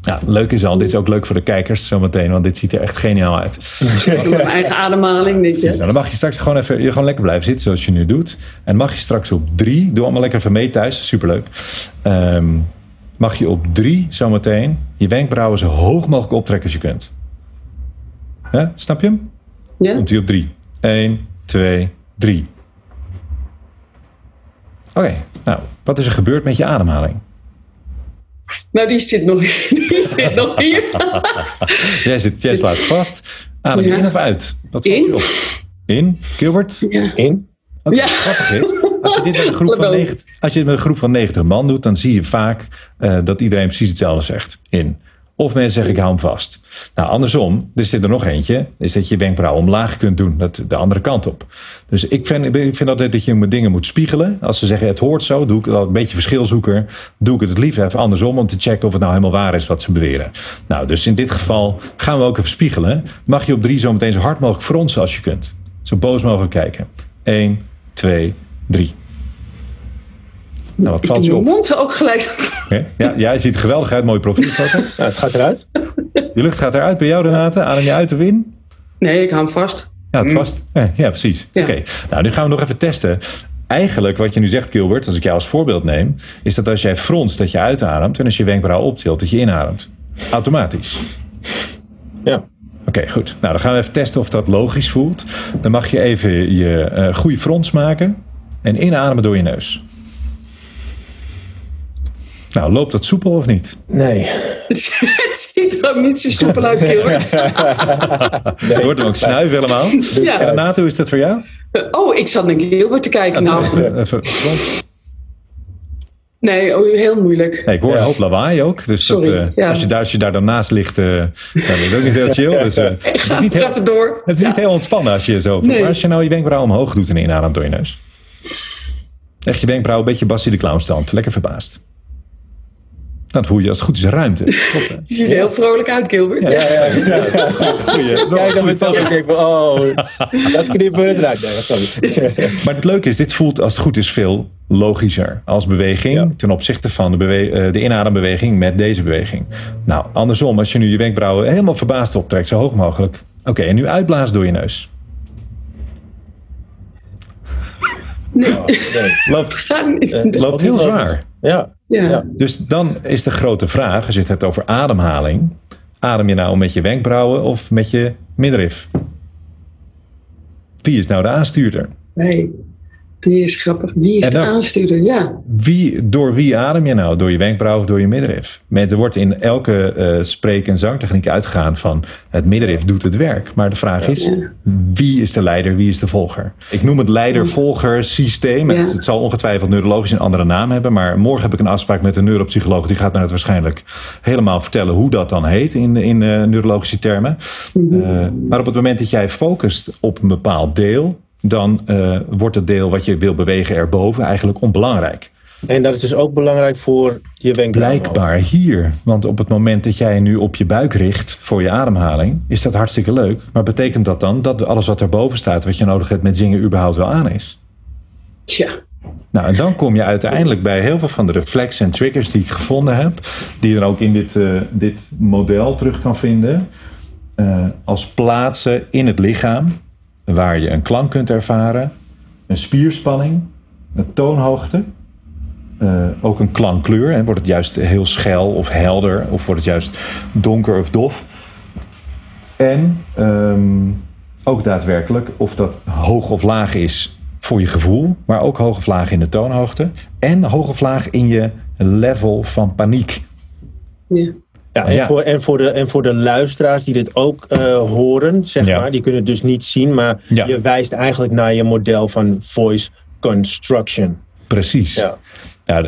Ja, leuk is al. Dit is ook leuk voor de kijkers zometeen, want dit ziet er echt geniaal uit. Mijn eigen ademhaling, nou, dan mag je straks gewoon even je gewoon lekker blijven zitten zoals je nu doet. En mag je straks op drie, doe allemaal lekker even mee thuis, superleuk. Um, mag je op drie zometeen je wenkbrauwen zo hoog mogelijk optrekken als je kunt. Ja, snap je hem? Ja. Komt hij op drie. 1, 2, 3. Oké, nou, wat is er gebeurd met je ademhaling? Nou, die zit nog, die zit nog hier. jij, zit, jij slaat vast. Adem ja. in of uit? Wat in. Op? In? Gilbert? Ja. In? Wat ja. grappig is, als je, dit met een groep van 90, als je dit met een groep van 90 man doet, dan zie je vaak uh, dat iedereen precies hetzelfde zegt. In. Of mensen zeggen ik hou hem vast. Nou, andersom, er zit er nog eentje, is dat je wenkbrauw omlaag kunt doen, dat de andere kant op. Dus ik vind, ik vind altijd dat je dingen moet spiegelen. Als ze zeggen het hoort zo, doe ik dat een beetje verschilzoeker. Doe ik het het even andersom om te checken of het nou helemaal waar is wat ze beweren. Nou, dus in dit geval gaan we ook even spiegelen. Mag je op drie zo meteen zo hard mogelijk fronsen als je kunt. Zo boos mogelijk kijken. 1, 2, 3. Nou, wat valt je op? mond ook gelijk. Ja, jij ziet er geweldig uit, mooie profielfoto. Ja, het gaat eruit. Je lucht gaat eruit bij jou, Renate. Adem je uit of in? Nee, ik hou hem vast. Ja, het vast. Ja, precies. Oké, nou nu gaan we nog even testen. Eigenlijk wat je nu zegt, Gilbert, als ik jou als voorbeeld neem, is dat als jij fronst, dat je uitademt en als je wenkbrauw optilt, dat je inademt. Automatisch. Ja. Oké, goed. Nou, dan gaan we even testen of dat logisch voelt. Dan mag je even je uh, goede frons maken en inademen door je neus. Nou, loopt dat soepel of niet? Nee. het ziet er ook niet zo soepel uit, Gilbert. Je wordt hem ook snuif helemaal. Ja. En Renato, hoe is dat voor jou? Oh, ik zat naar Gilbert te kijken. Nou, Even- nee, oh, heel moeilijk. Nee, ik hoor Ja. een hoop lawaai ook. Dus dat, Sorry, eh, ja. als, je daar, als je daar dan naast ligt, eh dan is het ook niet heel chill. Dus, eh, het is niet heel, door. het is niet heel ontspannen als je zo... Nee. Maar als je nou je wenkbrauw omhoog doet en inademt door je neus. Echt je wenkbrauw een beetje Bassie de Clown stand. Lekker verbaasd. Dat voel je als het goed is ruimte. Klopt? Je ziet er heel vrolijk uit, Gilbert. Ja, ja, ja. Goeie, nog Kijk dan met dat ik denk van, oh, dat knippen we eruit. Nee. Maar het leuke is, dit voelt als het goed is veel logischer als beweging Ja. ten opzichte van de, eh, de inadembeweging met deze beweging. Nou, andersom, als je nu je wenkbrauwen helemaal verbaasd optrekt, zo hoog mogelijk. Oké, en nu uitblaas door je neus. Loopt, Ga niet. Eh, loopt heel zwaar. Ja, ja. ja. Dus dan is de grote vraag, als je het hebt over ademhaling. Adem je nou met je wenkbrauwen of met je middenrif? Wie is nou de aanstuurder? Nee, die is grappig. Wie is de aanstuurder? Ja. Wie, door wie adem je nou? Door je wenkbrauw of door je middenrif? Met, er wordt in elke eh, spreek- en zangtechniek uitgegaan van het middenrif doet het werk. Maar de vraag is, wie is de leider, wie is de volger? Ik noem het leider-volger systeem. Ja. Het, het zal ongetwijfeld neurologisch een andere naam hebben. Maar morgen heb ik een afspraak met een neuropsycholoog. Die gaat mij het waarschijnlijk helemaal vertellen hoe dat dan heet in, in eh, neurologische termen. Eh, maar op het moment dat jij focust op een bepaald deel... dan eh, wordt het deel wat je wil bewegen erboven eigenlijk onbelangrijk. En dat is dus ook belangrijk voor je wenkbrauw. Blijkbaar hier. Want op het moment dat jij nu op je buik richt voor je ademhaling, is dat hartstikke leuk. Maar betekent dat dan dat alles wat erboven staat, wat je nodig hebt met zingen, überhaupt wel aan is? Tja. Nou, en dan kom je uiteindelijk bij heel veel van de reflexen en triggers die ik gevonden heb, die je dan ook in dit, eh, dit model terug kan vinden, eh, als plaatsen in het lichaam waar je een klank kunt ervaren, een spierspanning, een toonhoogte, eh, ook een klankkleur. Hè. Wordt het juist heel schel of helder of wordt het juist donker of dof? En ehm, ook daadwerkelijk of dat hoog of laag is voor je gevoel, maar ook hoog of laag in de toonhoogte en hoog of laag in je level van paniek. Ja. Ja, en, Ja. Voor, en, voor de, en voor de luisteraars die dit ook eh, horen, zeg Ja. maar, die kunnen het dus niet zien, maar Ja. je wijst eigenlijk naar je model van voice construction. Precies. Ja.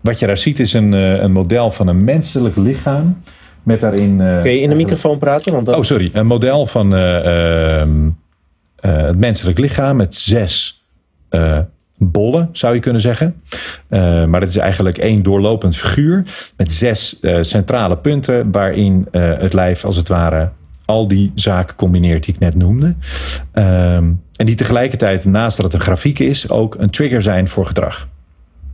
Wat je daar ziet is een, eh, een model van een menselijk lichaam met daarin. eh, Kun je in de microfoon praten? Want dat, Oh, sorry. Een model van eh, ehm, eh, het menselijk lichaam met zes bollen, zou je kunnen zeggen. Eh, maar het is eigenlijk één doorlopend figuur met zes eh, centrale punten waarin eh, het lijf als het ware al die zaken combineert die ik net noemde. Ehm, en die tegelijkertijd, naast dat het een grafiek is, ook een trigger zijn voor gedrag.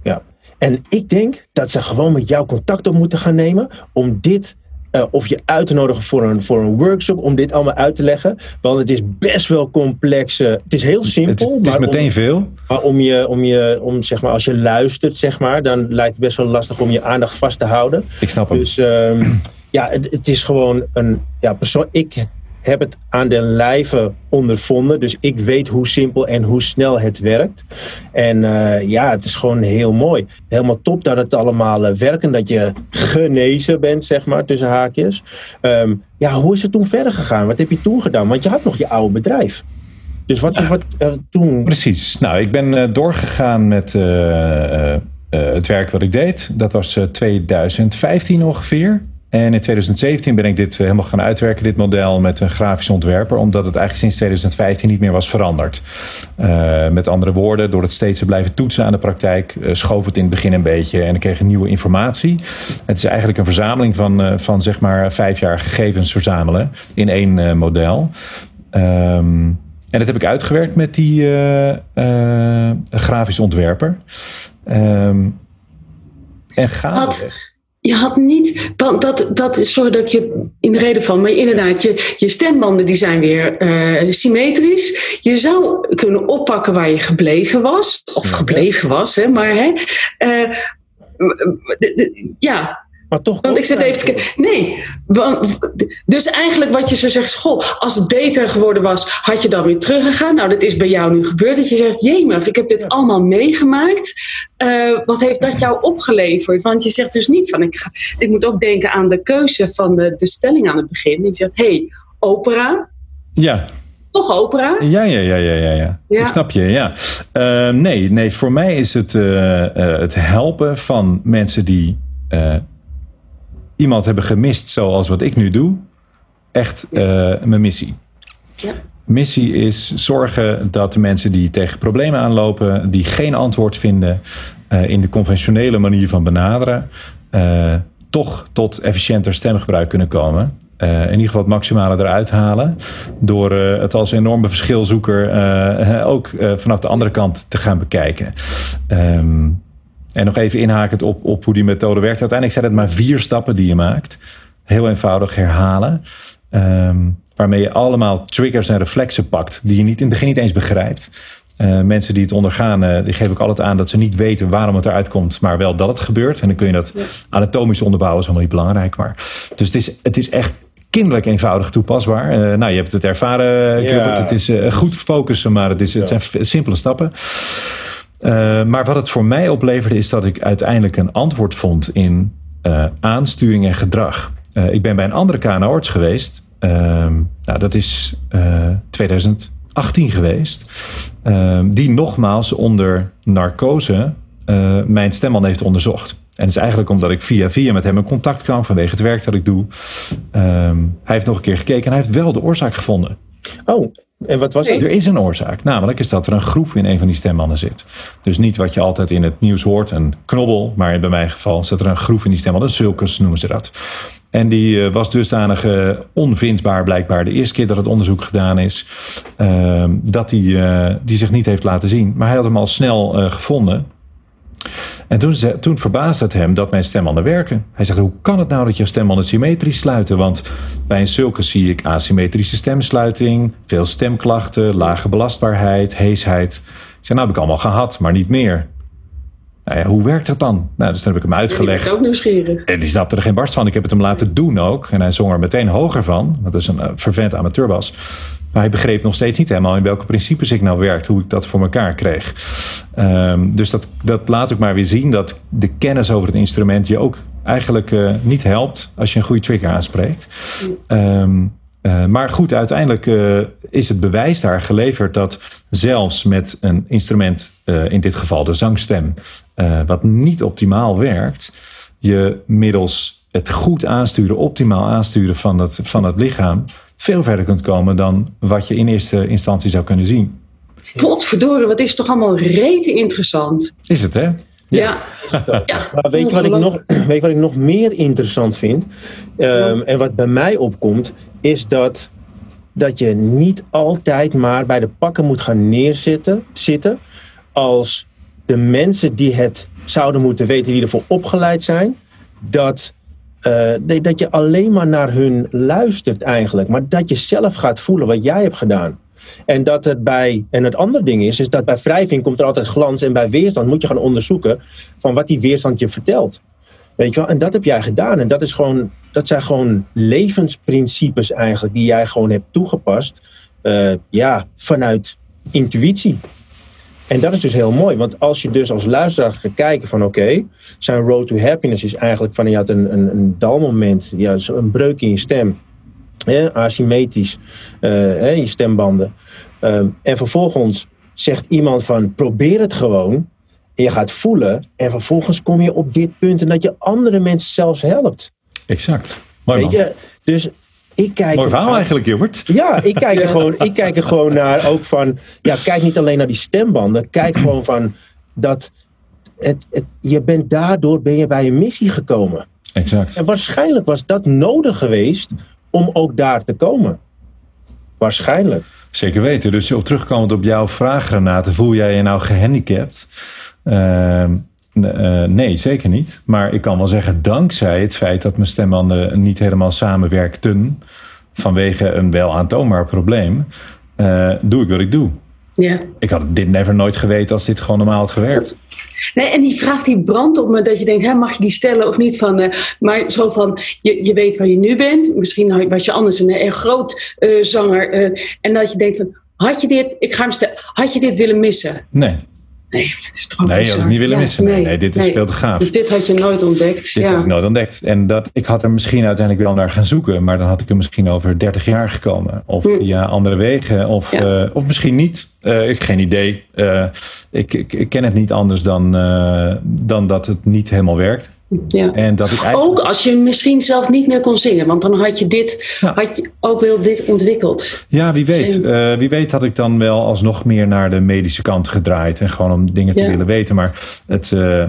Ja. En ik denk dat ze gewoon met jou contact op moeten gaan nemen om dit, eh, of je uit te nodigen voor een, voor een workshop, om dit allemaal uit te leggen. Want het is best wel complex. eh, het is heel Het, simpel. het is maar meteen om, veel. maar om je, om je, om zeg maar, als je luistert, zeg maar, dan lijkt het best wel lastig om je aandacht vast te houden. Ik snap hem. Dus ehm, ja, het, het is gewoon een ja, persoon. Ik heb het aan de lijve ondervonden. Dus ik weet hoe simpel en hoe snel het werkt. En eh, ja, het is gewoon heel mooi. Helemaal top dat het allemaal eh, werkt en dat je genezen bent, zeg maar, tussen haakjes. Ehm, ja, hoe is het toen verder gegaan? Wat heb je toen gedaan? Want je had nog je oude bedrijf. Dus wat, wat eh, toen. Precies. Nou, ik ben doorgegaan met het werk wat ik deed. Dat was eh, 2015 ongeveer. En in 2017 ben ik dit eh, helemaal gaan uitwerken, dit model, met een grafisch ontwerper. Omdat het eigenlijk sinds 2015 niet meer was veranderd. Eh, met andere woorden, door het steeds te blijven toetsen aan de praktijk, eh, schoof het in het begin een beetje en ik kreeg nieuwe informatie. Het is eigenlijk een verzameling van, van zeg maar vijf jaar gegevens verzamelen in één model. Ehm, en dat heb ik uitgewerkt met die grafisch ontwerper. Ehm, en gaandeweg. Je had niet, want dat, dat is zo dat je in de reden van, maar inderdaad, je, je stembanden die zijn weer eh, symmetrisch. Je zou kunnen oppakken waar je gebleven was, of gebleven was, hè, maar hè, eh, ja, Maar toch. Want ik zit even te kijken. Nee. Dus eigenlijk wat je zo zegt, goh, als het beter geworden was, had je dan weer teruggegaan. Nou, dat is bij jou nu gebeurd. Dat je zegt, jemig, ik heb dit allemaal meegemaakt. Uh, wat heeft dat jou opgeleverd? Want je zegt dus niet van, ik, ga, ik moet ook denken aan de keuze van de, de stelling aan het begin. Je zegt, hé, hey, opera. Ja. Toch opera? Ja, ja, ja, ja, ja. ja. ja. Ik snap je, ja. Uh, nee, nee, voor mij is het uh, het helpen van mensen die iemand hebben gemist zoals wat ik nu doe, echt mijn missie. Ja. Missie is zorgen dat de mensen die tegen problemen aanlopen, die geen antwoord vinden in de conventionele manier van benaderen, toch tot efficiënter stemgebruik kunnen komen. Uh, in ieder geval het maximale eruit halen. Door het als enorme verschilzoeker ook vanaf de andere kant te gaan bekijken. Um, en nog even inhakend op, op hoe die methode werkt. Uiteindelijk zijn het maar vier stappen die je maakt. Heel eenvoudig herhalen. Um, waarmee je allemaal triggers en reflexen pakt die je niet, in het begin niet eens begrijpt. Uh, mensen die het ondergaan, uh, die geef ik altijd aan dat ze niet weten waarom het eruit komt, maar wel dat het gebeurt. En dan kun je dat anatomisch onderbouwen, is allemaal niet belangrijk. Maar. Dus het is, het is echt kinderlijk eenvoudig toepasbaar. Uh, nou, je hebt het ervaren, ja. Het is goed focussen, maar het, is, het zijn simpele stappen. maar wat het voor mij opleverde, is dat ik uiteindelijk een antwoord vond in aansturing en gedrag. ik ben bij een andere KNO-arts geweest. Ehm, nou, dat is 2000. 18 geweest. Ehm, die nogmaals onder narcose uh, mijn stemband heeft onderzocht. En het is eigenlijk omdat ik via via met hem in contact kwam vanwege het werk dat ik doe. Ehm, hij heeft nog een keer gekeken en hij heeft wel de oorzaak gevonden. Oh, en wat was het? Er is een oorzaak. Namelijk is dat er een groef in een van die stembanden zit. Dus niet wat je altijd in het nieuws hoort, een knobbel. Maar bij mijn geval zit er een groef in die stembanden. Een sulcus noemen ze dat. En die uh, was dusdanig uh, onvindbaar blijkbaar de eerste keer dat het onderzoek gedaan is. Uh, dat hij uh, die zich niet heeft laten zien. Maar hij had hem al snel gevonden. En toen, toen verbaasde het hem dat mijn stembanden werken. Hij zegt, hoe kan het nou dat je stembanden symmetrisch sluiten? Want bij een zulke zie ik asymmetrische stemsluiting, veel stemklachten, lage belastbaarheid, heesheid. Ik nou heb ik allemaal gehad, maar niet meer. Nou ja, hoe werkt dat dan? Nou, dus dan heb ik hem uitgelegd. Ja, ook nieuwsgierig. En die snapte er geen barst van. Ik heb het hem laten doen ook. En hij zong er meteen hoger van. Want dat is een uh, vervent amateurbas. Maar hij begreep nog steeds niet helemaal in welke principes ik nou werkte. Hoe ik dat voor elkaar kreeg. Um, dus dat, dat laat ik maar weer zien. Dat de kennis over het instrument je ook eigenlijk uh, niet helpt. Als je een goede trigger aanspreekt. Um, uh, maar goed, uiteindelijk uh, is het bewijs daar geleverd dat zelfs met een instrument, in dit geval de zangstem, wat niet optimaal werkt, je middels het goed aansturen, optimaal aansturen van het, van het lichaam, veel verder kunt komen dan wat je in eerste instantie zou kunnen zien. Potverdorie, wat is toch allemaal rete interessant. Is het, hè? Ja. ja. Maar weet je, wat ik nog, weet je wat ik nog meer interessant vind? Um, en wat bij mij opkomt, is dat, dat je niet altijd maar bij de pakken moet gaan neerzitten zitten als de mensen die het zouden moeten weten, die ervoor opgeleid zijn, dat, uh, dat je alleen maar naar hun luistert eigenlijk, maar dat je zelf gaat voelen wat jij hebt gedaan. En dat het bij, en het andere ding is, is dat bij wrijving komt er altijd glans en bij weerstand moet je gaan onderzoeken van wat die weerstand je vertelt. Weet je wel? En dat heb jij gedaan. En dat, is gewoon, dat zijn gewoon levensprincipes eigenlijk die jij gewoon hebt toegepast. Uh, ja, vanuit intuïtie. En dat is dus heel mooi. Want als je dus als luisteraar gaat kijken van oké, okay, zijn road to happiness is eigenlijk van je had een, een, een dalmoment, ja, een breuk in je stem. Hè, asymmetrisch, uh, hè, je stembanden. Uh, en vervolgens zegt iemand van probeer het gewoon. En je gaat voelen. En vervolgens kom je op dit punt en dat je andere mensen zelfs helpt. Exact. Mooi Weet je, dus ik kijk. Mooi verhaal eigenlijk, Gilbert. Ja, ik kijk, er gewoon, ik kijk er gewoon naar ook van. Ja, kijk niet alleen naar die stembanden. Kijk gewoon van dat. Het, het, je bent daardoor ben je bij een missie gekomen. Exact. En waarschijnlijk was dat nodig geweest om ook daar te komen. Waarschijnlijk. Zeker weten. Dus op terugkomend op jouw vraag, Renate, voel jij je nou gehandicapt? Uh, uh, nee, zeker niet. Maar ik kan wel zeggen, dankzij het feit dat mijn stembanden niet helemaal samenwerkten, vanwege een wel aantoonbaar probleem, uh, doe ik wat ik doe. Ja. Ik had dit never nooit geweten als dit gewoon normaal had gewerkt. Nee, en die vraag die brandt op me dat je denkt, hè, mag je die stellen of niet? Van, uh, maar zo van, je, je weet waar je nu bent. Misschien was je anders een erg groot zanger. En dat je denkt van, had je dit, ik ga hem stellen, had je dit willen missen? Nee. Nee, het is toch Nee, je had het niet willen ja, missen. Nee, nee, dit is nee. veel te gaaf. Dus dit had je nooit ontdekt. Dit ja. had ik nooit ontdekt. En dat, ik had er misschien uiteindelijk wel naar gaan zoeken. Maar dan had ik er misschien over 30 jaar gekomen. Of Hm. via andere wegen. Of, Ja. eh, of misschien niet. Eh, ik geen idee. Eh, ik, ik, ik ken het niet anders dan, dan dat het niet helemaal werkt. Ja. En dat eigenlijk... Ook als je misschien zelf niet meer kon zingen, want dan had je dit, Ja. had je ook wel dit ontwikkeld. Ja, wie weet. Eh, wie weet had ik dan wel alsnog meer naar de medische kant gedraaid. En gewoon om dingen te Ja. willen weten. Maar het, eh,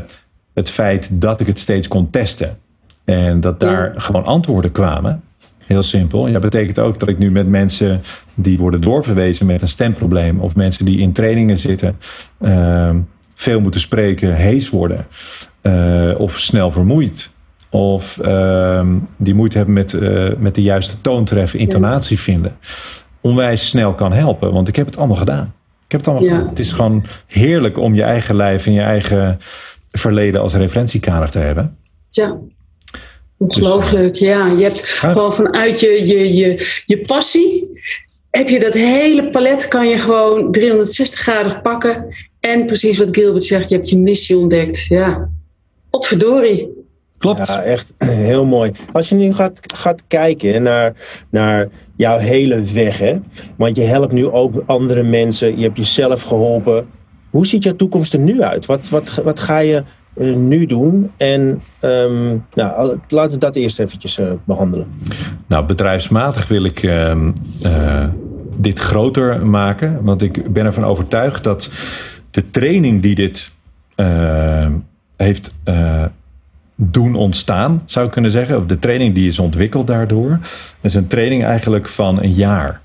het feit dat ik het steeds kon testen. En dat daar gewoon antwoorden kwamen. Heel simpel. Ja, betekent ook dat ik nu met mensen die worden doorverwezen met een stemprobleem. Of mensen die in trainingen zitten. eh, veel moeten spreken, hees worden. Eh, of snel vermoeid. Of ehm, die moeite hebben met, eh, met de juiste toon treffen, intonatie vinden. Onwijs snel kan helpen, want ik heb het allemaal gedaan. Ik heb het allemaal Ja. gedaan. Het is gewoon heerlijk om je eigen lijf en je eigen verleden als referentiekader te hebben. Ja. Ongelooflijk, ja. Je hebt gewoon vanuit je, je, je, je passie, heb je dat hele palet, kan je gewoon 360 graden pakken. En precies wat Gilbert zegt, je hebt je missie ontdekt. Ja. Potverdorie. Klopt. Ja, echt heel mooi. Als je nu gaat, gaat kijken naar, naar jouw hele weg, hè? want je helpt nu ook andere mensen, je hebt jezelf geholpen. Hoe ziet jouw toekomst er nu uit? Wat, wat, wat ga je eh, nu doen? En ehm, nou, laten we dat eerst eventjes eh, behandelen. Nou, bedrijfsmatig wil ik ehm, eh, dit groter maken. Want ik ben ervan overtuigd dat de training die dit heeft eh, doen ontstaan, zou ik kunnen zeggen. Of de training die is ontwikkeld daardoor. is een training eigenlijk van een jaar.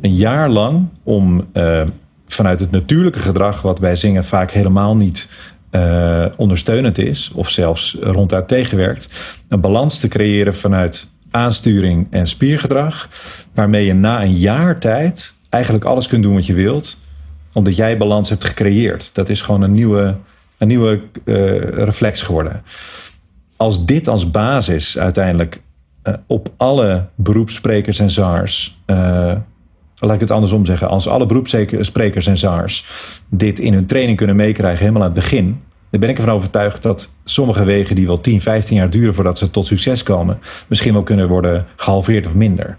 Een jaar lang om eh, vanuit het natuurlijke gedrag, wat bij zingen vaak helemaal niet eh, ondersteunend is, of zelfs ronduit tegenwerkt, een balans te creëren vanuit aansturing en spiergedrag, waarmee je na een jaar tijd eigenlijk alles kunt doen wat je wilt, omdat jij balans hebt gecreëerd. Dat is gewoon een nieuwe, een nieuwe eh, reflex geworden. Als dit als basis uiteindelijk eh, op alle beroepssprekers en zangers. eh, laat ik het andersom zeggen. Als alle beroepssprekers en zangers dit in hun training kunnen meekrijgen, helemaal aan het begin. Dan ben ik ervan overtuigd dat sommige wegen die wel 10, 15 jaar duren voordat ze tot succes komen, misschien wel kunnen worden gehalveerd of minder.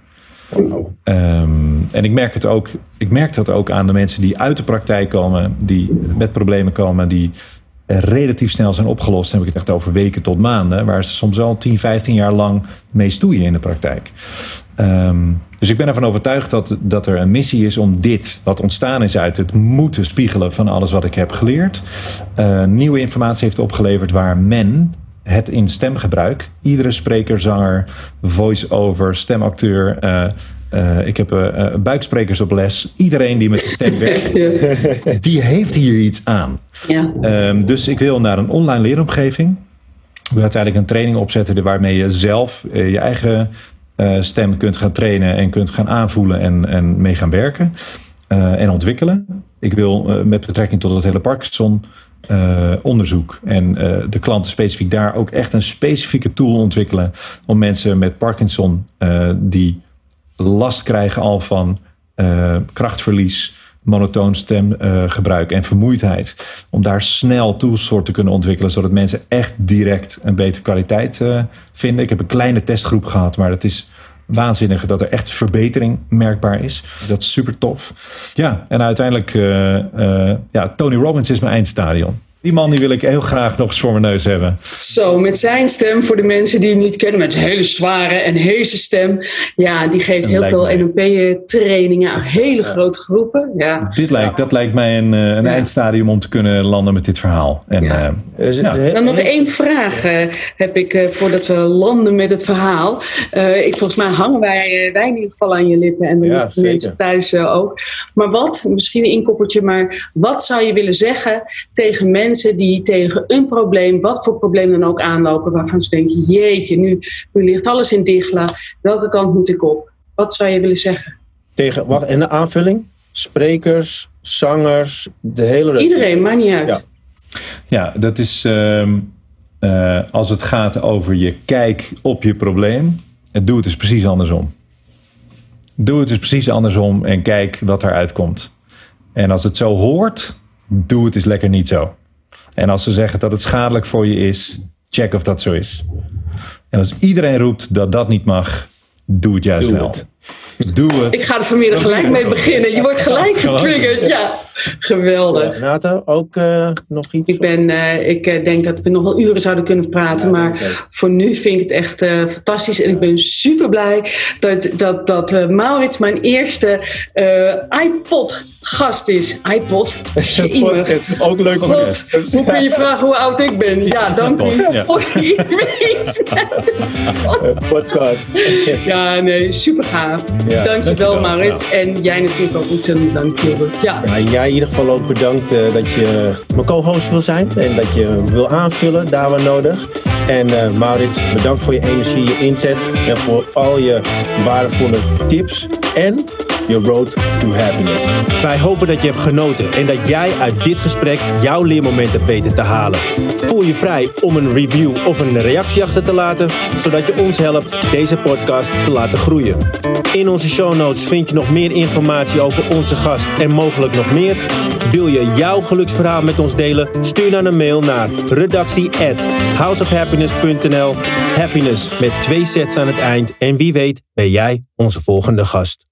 Ehm, en ik merk het ook, ik merk dat ook aan de mensen die uit de praktijk komen, die met problemen komen, die relatief snel zijn opgelost. Dan heb ik het echt over weken tot maanden, waar ze soms al 10, 15 jaar lang mee stoeien in de praktijk. Ehm, dus ik ben ervan overtuigd dat, dat er een missie is om dit, wat ontstaan is uit het moeten spiegelen van alles wat ik heb geleerd, eh, nieuwe informatie heeft opgeleverd waar men het in stemgebruik, iedere spreker, zanger, voice-over, stemacteur, eh, eh, ik heb eh, eh, buiksprekers op les, iedereen die met de stem werkt, Ja. die heeft hier iets aan. ja. Ehm, dus ik wil naar een online leeromgeving. Ik wil uiteindelijk een training opzetten waarmee je zelf je eigen stem kunt gaan trainen en kunt gaan aanvoelen en, en mee gaan werken en ontwikkelen. Ik wil met betrekking tot het hele Parkinson onderzoek en de klanten specifiek daar ook echt een specifieke tool ontwikkelen om mensen met Parkinson die last krijgen al van eh, krachtverlies, monotoon stemgebruik en vermoeidheid. Om daar snel tools voor te kunnen ontwikkelen, zodat mensen echt direct een betere kwaliteit eh, vinden. Ik heb een kleine testgroep gehad, maar het is waanzinnig dat er echt verbetering merkbaar is. Dat is super tof. Ja, en uiteindelijk, eh, eh, ja, Tony Robbins is mijn eindstadion. Die man die wil ik heel graag nog eens voor mijn neus hebben. Zo, met zijn stem, voor de mensen die hem niet kennen, met zijn hele zware en heese stem. Ja, die geeft Dat heel veel. NLP-trainingen aan hele grote groepen. Ja. Dit lijkt, dat lijkt mij een, eh, een Ja. eindstadium om te kunnen landen met dit verhaal. En, Ja. eh, Dus, Ja. de- Dan nog één vraag eh, heb ik eh, voordat we landen met het verhaal. Eh, ik, volgens mij hangen wij, eh, wij in ieder geval aan je lippen en wellicht de mensen thuis eh, ook. Maar wat, misschien een inkoppertje, maar wat zou je willen zeggen tegen mensen die tegen een probleem, wat voor probleem dan ook aanlopen, waarvan ze denken, jeetje, nu, nu ligt alles in dichtla, welke kant moet ik op? Wat zou je willen zeggen? Tegen, wacht, en de aanvulling? sprekers, zangers, de hele... Iedereen, maakt niet uit. Ja. Ja, dat is ehm, eh, als het gaat over je kijk op je probleem. Doe het dus precies andersom. Doe het dus precies andersom en kijk wat eruit komt. En als het zo hoort, doe het eens lekker niet zo. En als ze zeggen dat het schadelijk voor je is, check of dat zo is. En als iedereen roept dat dat niet mag, doe het juist Doe wel. het. Doe het. Ik ga er vanmiddag gelijk mee beginnen. Je wordt gelijk getriggerd. Ja, geweldig. Renata, ook eh, nog iets? Ik, ben, eh, ik eh, denk dat we nog wel uren zouden kunnen praten. Ja, maar voor nu vind ik het echt fantastisch. En ik ben super blij dat, dat, dat Maurits mijn eerste eh, iPod-gast is. iPod? Ook leuk om God, hoe kun je vragen hoe oud ik ben? Ja, dank u. Ja. Voor iets met podcast. Ja, nee, super gaaf. Ja, dankjewel, dankjewel. Maurits. En jij natuurlijk ook ontzettend dank, Gilbert. Ja. Ja, jij in ieder geval ook bedankt eh, dat je mijn co-host wil zijn en dat je wil aanvullen daar waar nodig. En eh, Maurits, bedankt voor je energie, je inzet en voor al je waardevolle tips en je road to happiness. Wij hopen dat je hebt genoten en dat jij uit dit gesprek jouw leermoment hebt weten te halen. Voel je vrij om een review of een reactie achter te laten, zodat je ons helpt deze podcast te laten groeien. In onze show notes vind je nog meer informatie over onze gast en mogelijk nog meer. Wil je jouw geluksverhaal met ons delen? Stuur dan een mail naar redactie at houseofhappiness.nl Happiness met twee sets aan het eind en wie weet ben jij onze volgende gast.